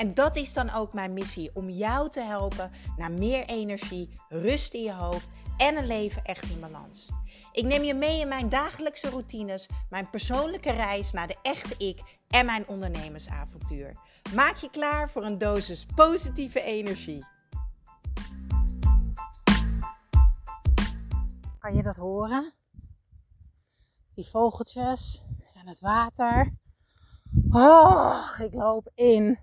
En dat is dan ook mijn missie: om jou te helpen naar meer energie, rust in je hoofd en een leven echt in balans. Ik neem je mee in mijn dagelijkse routines, mijn persoonlijke reis naar de echte ik en mijn ondernemersavontuur. Maak je klaar voor een dosis positieve energie. Kan je dat horen? Die vogeltjes en het water. Oh, ik loop in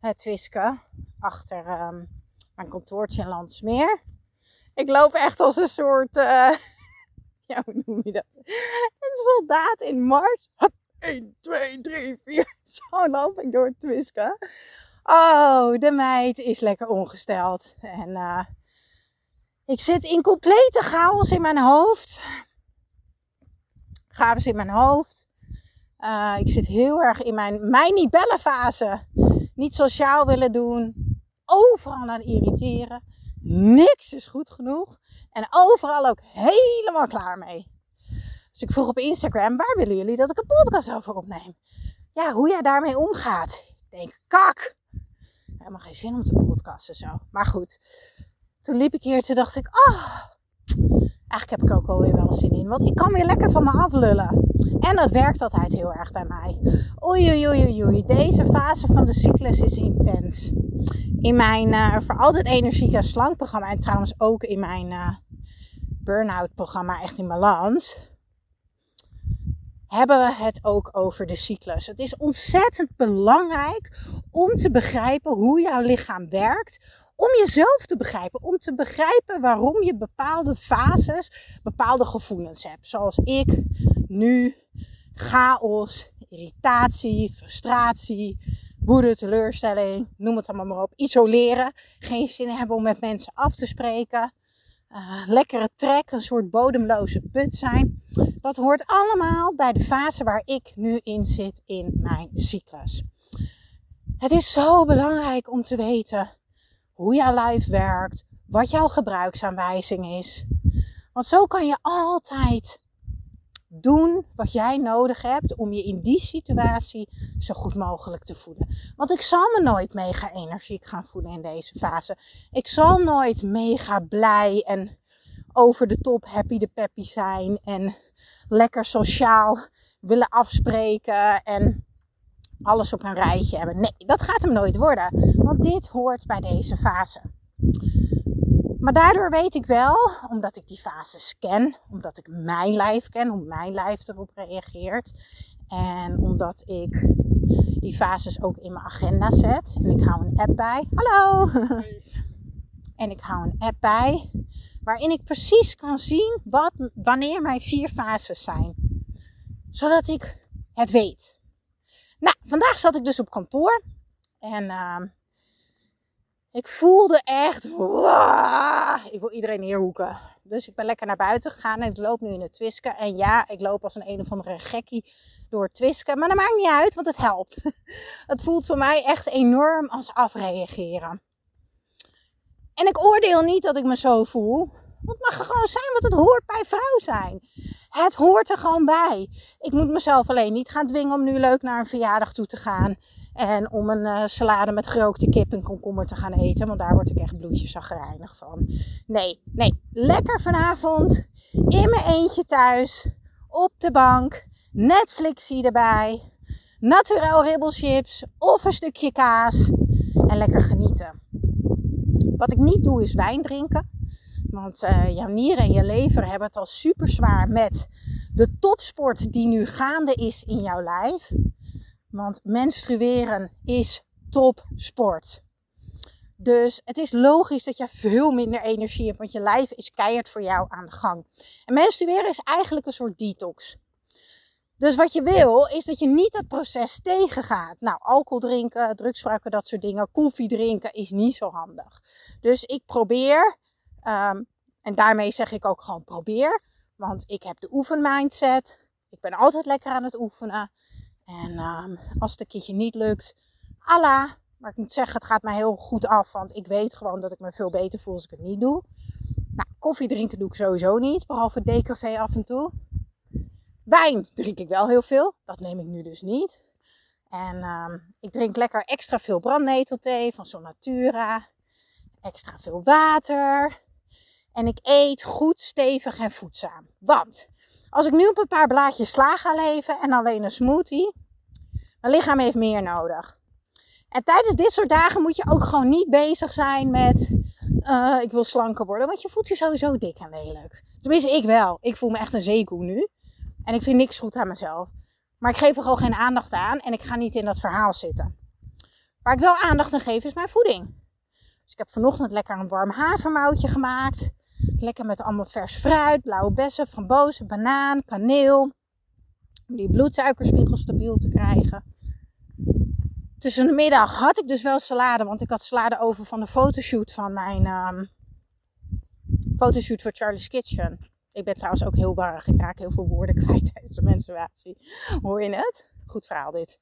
het Twiske achter um, mijn kantoortje in Landsmeer. Ik loop echt als een soort, uh, ja, hoe noem je dat? Een soldaat in Mars. 1, 2, 3, 4. Zo loop ik door het. Oh, de meid is lekker ongesteld. En uh, ik zit in complete chaos in mijn hoofd. Chaos in mijn hoofd. Uh, ik zit heel erg in mijn mij niet bellen fase. Niet sociaal willen doen. Overal aan irriteren. Niks is goed genoeg. En overal ook helemaal klaar mee. Dus ik vroeg op Instagram, waar willen jullie dat ik een podcast over opneem? Ja, hoe jij daarmee omgaat. Ik denk, kak. Helemaal geen zin om te podcasten zo. Maar goed. Toen liep ik hier, toen dacht ik, ah, eigenlijk heb ik ook alweer wel zin in. Want ik kan weer lekker van me aflullen. En dat werkt altijd heel erg bij mij. Oei, oei, oei, oei. Deze fase van de cyclus is intens. In mijn uh, voor altijd energiek en slank programma. En trouwens ook in mijn uh, burn-out programma Echt in Balans. Hebben we het ook over de cyclus. Het is ontzettend belangrijk om te begrijpen hoe jouw lichaam werkt om jezelf te begrijpen. Om te begrijpen waarom je bepaalde fases, bepaalde gevoelens hebt. Zoals ik nu chaos, irritatie, frustratie, woede, teleurstelling, noem het allemaal maar op. Isoleren, geen zin hebben om met mensen af te spreken. Uh, lekkere trek, een soort bodemloze put zijn. Dat hoort allemaal bij de fase waar ik nu in zit in mijn cyclus. Het is zo belangrijk om te weten hoe jouw lijf werkt, wat jouw gebruiksaanwijzing is. Want zo kan je altijd doen wat jij nodig hebt om je in die situatie zo goed mogelijk te voelen. Want ik zal me nooit mega energiek gaan voelen in deze fase. Ik zal nooit mega blij en over de top happy de peppy zijn en lekker sociaal willen afspreken en alles op een rijtje hebben. Nee, dat gaat hem nooit worden. Want dit hoort bij deze fase. Maar daardoor weet ik wel, omdat ik die fases ken, omdat ik mijn lijf ken, hoe mijn lijf erop reageert. En omdat ik die fases ook in mijn agenda zet. En ik hou een app bij. Hallo! en ik hou een app bij waarin ik precies kan zien wat, wanneer mijn vier fases zijn. Zodat ik het weet. Nou, vandaag zat ik dus op kantoor. En uh, ik voelde echt, ik wil iedereen neerhoeken. Dus ik ben lekker naar buiten gegaan en ik loop nu in het twisken. En ja, ik loop als een een of andere gekkie door het twisken. Maar dat maakt niet uit, want het helpt. Het voelt voor mij echt enorm als afreageren. En ik oordeel niet dat ik me zo voel. Het mag gewoon zijn, want het hoort bij vrouw zijn. Het hoort er gewoon bij. Ik moet mezelf alleen niet gaan dwingen om nu leuk naar een verjaardag toe te gaan. En om een uh, salade met gerookte kip en komkommer te gaan eten. Want daar word ik echt bloedjeszagrijnig van. Nee, nee. Lekker vanavond. In mijn eentje thuis. Op de bank. Netflixie erbij. Naturel ribbelchips. Of een stukje kaas. En lekker genieten. Wat ik niet doe is wijn drinken. Want uh, jouw nieren en je lever hebben het al super zwaar met de topsport die nu gaande is in jouw lijf. Want menstrueren is topsport. Dus het is logisch dat je veel minder energie hebt, want je lijf is keihard voor jou aan de gang. En menstrueren is eigenlijk een soort detox. Dus wat je wil, is dat je niet dat proces tegengaat. Nou, alcohol drinken, drugsgebruiken, dat soort dingen. Koffie drinken is niet zo handig. Dus ik probeer, um, en daarmee zeg ik ook gewoon probeer. Want ik heb de oefenmindset. Ik ben altijd lekker aan het oefenen. En ehm, als het een keertje niet lukt, Allah. Maar ik moet zeggen, het gaat mij heel goed af. Want ik weet gewoon dat ik me veel beter voel als ik het niet doe. Nou, koffie drinken doe ik sowieso niet. Behalve decafé af en toe. Wijn drink ik wel heel veel. Dat neem ik nu dus niet. En ehm, ik drink lekker extra veel brandnetelthee van Sonatura. Extra veel water. En ik eet goed, stevig en voedzaam. Want als ik nu op een paar blaadjes sla ga leven en alleen een smoothie, mijn lichaam heeft meer nodig. En tijdens dit soort dagen moet je ook gewoon niet bezig zijn met uh, ik wil slanker worden. Want je voelt je sowieso dik en lelijk. Tenminste, ik wel. Ik voel me echt een zeekoe nu. En ik vind niks goed aan mezelf. Maar ik geef er gewoon geen aandacht aan en ik ga niet in dat verhaal zitten. Waar ik wel aandacht aan geef is mijn voeding. Dus ik heb vanochtend lekker een warm havermoutje gemaakt. Lekker met allemaal vers fruit, blauwe bessen, frambozen, banaan, kaneel. Om die bloedsuikerspiegel stabiel te krijgen. Tussen de middag had ik dus wel salade, want ik had salade over van de fotoshoot van mijn um, fotoshoot voor Charlie's Kitchen. Ik ben trouwens ook heel warrig. Ik raak heel veel woorden kwijt tijdens de menstruatie. Hoor je het? Goed verhaal dit.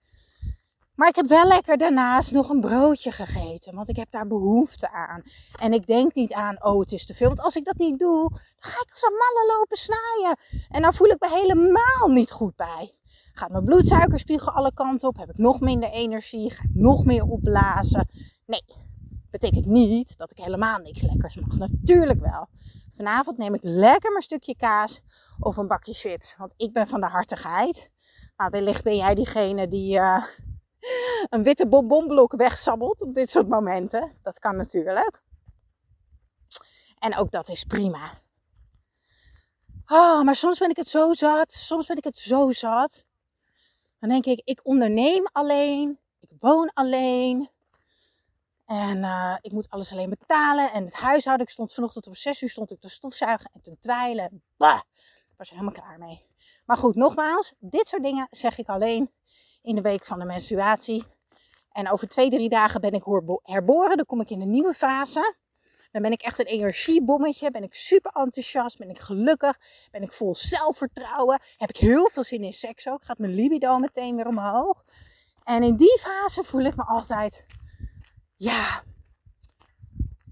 Maar ik heb wel lekker daarnaast nog een broodje gegeten. Want ik heb daar behoefte aan. En ik denk niet aan, oh het is te veel. Want als ik dat niet doe, dan ga ik als een malle lopen snijden. En dan voel ik me helemaal niet goed bij. Gaat mijn bloedsuikerspiegel alle kanten op? Heb ik nog minder energie? Ga ik nog meer opblazen? Nee, betekent niet dat ik helemaal niks lekkers mag. Natuurlijk wel. Vanavond neem ik lekker mijn stukje kaas of een bakje chips. Want ik ben van de hartigheid. Maar wellicht ben jij diegene die uh, een witte bonbonblok wegsabbelt op dit soort momenten. Dat kan natuurlijk. En ook dat is prima. Oh, maar soms ben ik het zo zat. Soms ben ik het zo zat. Dan denk ik, ik onderneem alleen. Ik woon alleen. En uh, ik moet alles alleen betalen. En het huishouden. Ik stond vanochtend om 6 uur stond ik te stofzuigen en te dweilen. Bah, was helemaal klaar mee. Maar goed, nogmaals, dit soort dingen zeg ik alleen in de week van de menstruatie. En over twee, drie dagen ben ik herboren. Dan kom ik in een nieuwe fase. Dan ben ik echt een energiebommetje. Ben ik super enthousiast. Ben ik gelukkig. Ben ik vol zelfvertrouwen. Heb ik heel veel zin in seks ook. Gaat mijn libido meteen weer omhoog. En in die fase voel ik me altijd ja,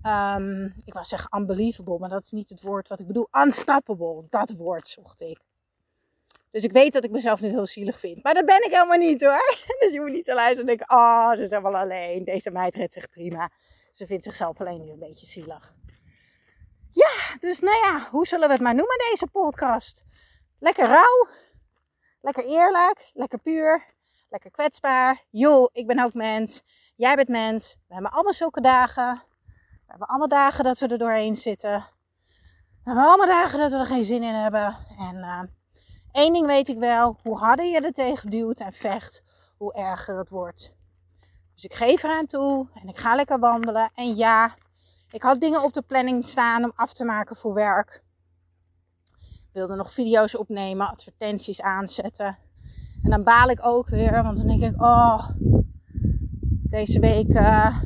um, ik wou zeggen unbelievable, maar dat is niet het woord wat ik bedoel. Unstoppable, dat woord zocht ik. Dus ik weet dat ik mezelf nu heel zielig vind. Maar dat ben ik helemaal niet hoor. Dus je moet niet te luisteren en denken, oh, ze is helemaal alleen. Deze meid redt zich prima. Ze vindt zichzelf alleen nu een beetje zielig. Ja, dus nou ja, hoe zullen we het maar noemen deze podcast? Lekker rauw. Lekker eerlijk. Lekker puur. Lekker kwetsbaar. Joh, ik ben ook mens. Jij bent mens. We hebben allemaal zulke dagen. We hebben allemaal dagen dat we er doorheen zitten. We hebben allemaal dagen dat we er geen zin in hebben. En uh, één ding weet ik wel. Hoe harder je er tegen duwt en vecht, hoe erger het wordt. Dus ik geef eraan toe. En ik ga lekker wandelen. En ja, ik had dingen op de planning staan om af te maken voor werk. Ik wilde nog video's opnemen, advertenties aanzetten. En dan baal ik ook weer, want dan denk ik, oh, deze week uh,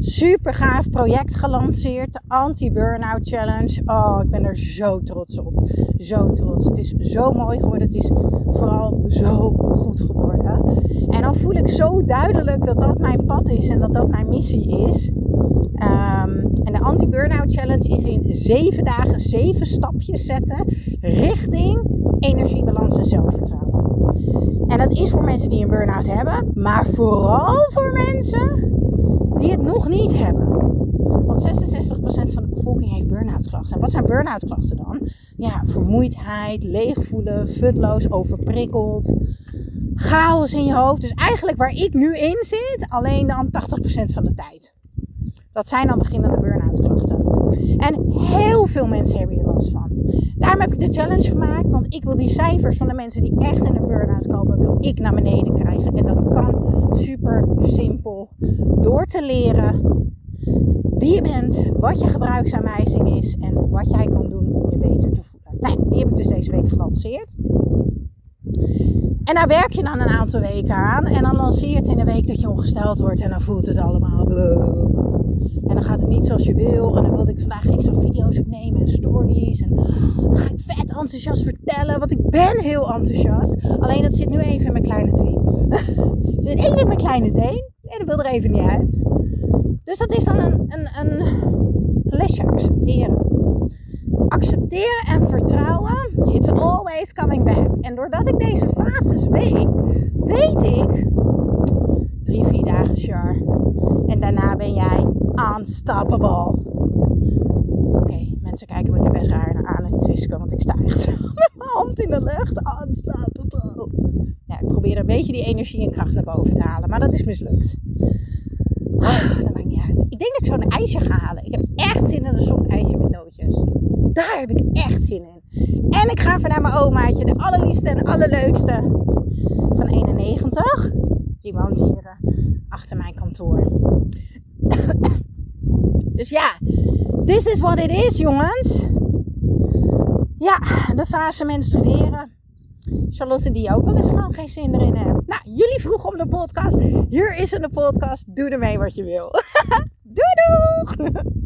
super gaaf project gelanceerd. De Anti-Burnout Challenge. Oh, ik ben er zo trots op. Zo trots. Het is zo mooi geworden. Het is vooral zo goed geworden. En dan voel ik zo duidelijk dat dat mijn pad is en dat dat mijn missie is. Um, en de Anti-Burnout Challenge is in zeven dagen zeven stapjes zetten richting energiebalans en zelfvertrouwen. En dat is voor mensen die een burn-out hebben, maar vooral voor mensen die het nog niet hebben. Want 66% van de bevolking heeft burn-out klachten. En wat zijn burn-out klachten dan? Ja, vermoeidheid, leegvoelen, futloos, overprikkeld, chaos in je hoofd. Dus eigenlijk waar ik nu in zit, alleen dan 80% van de tijd. Dat zijn dan beginnende burn-out klachten. En heel veel mensen hebben hier last van. Daarom heb ik de challenge gemaakt, want ik wil die cijfers van de mensen die echt in een burn-out komen, wil ik naar beneden krijgen. En dat kan super simpel door te leren wie je bent, wat je gebruiksaanwijzing is en wat jij kan doen om je beter te voelen. Nou, die heb ik dus deze week gelanceerd. En daar werk je dan een aantal weken aan. En dan lanceer je het in de week dat je ongesteld wordt. En dan voelt het allemaal. En dan gaat het niet zoals je wil. En dan wilde ik vandaag extra video's opnemen en stories. En dan ga ik vet enthousiast vertellen. Want ik ben heel enthousiast. Alleen dat zit nu even in mijn kleine kleine Deen. En dat wil er even niet uit. Dus dat is dan een, een, een lesje accepteren. Accepteren en vertrouwen. It's always coming back. En doordat ik deze fases weet, weet ik drie, vier dagen sure. En daarna ben jij unstoppable. Oké, mensen kijken me nu best raar aan en twisken, want ik sta echt met mijn hand in de lucht. Unstoppable. Ja, ik probeer een beetje die energie en kracht naar boven te halen, maar dat is mislukt. Ah, dat maakt niet uit. Ik denk dat ik zo'n ijsje ga halen. Ik heb echt zin in een soft ijsje met nootjes. Daar heb ik echt zin in. En ik ga even naar mijn omaatje, de allerliefste en allerleukste van 91. Die woont hier eh, achter mijn kantoor. Dus ja, this is what it is, jongens. Ja, de fase menstrueren. Charlotte die ook wel eens gewoon geen zin erin hebben. Nou, jullie vroegen om de podcast. Hier is een podcast. Doe ermee wat je wil. doei!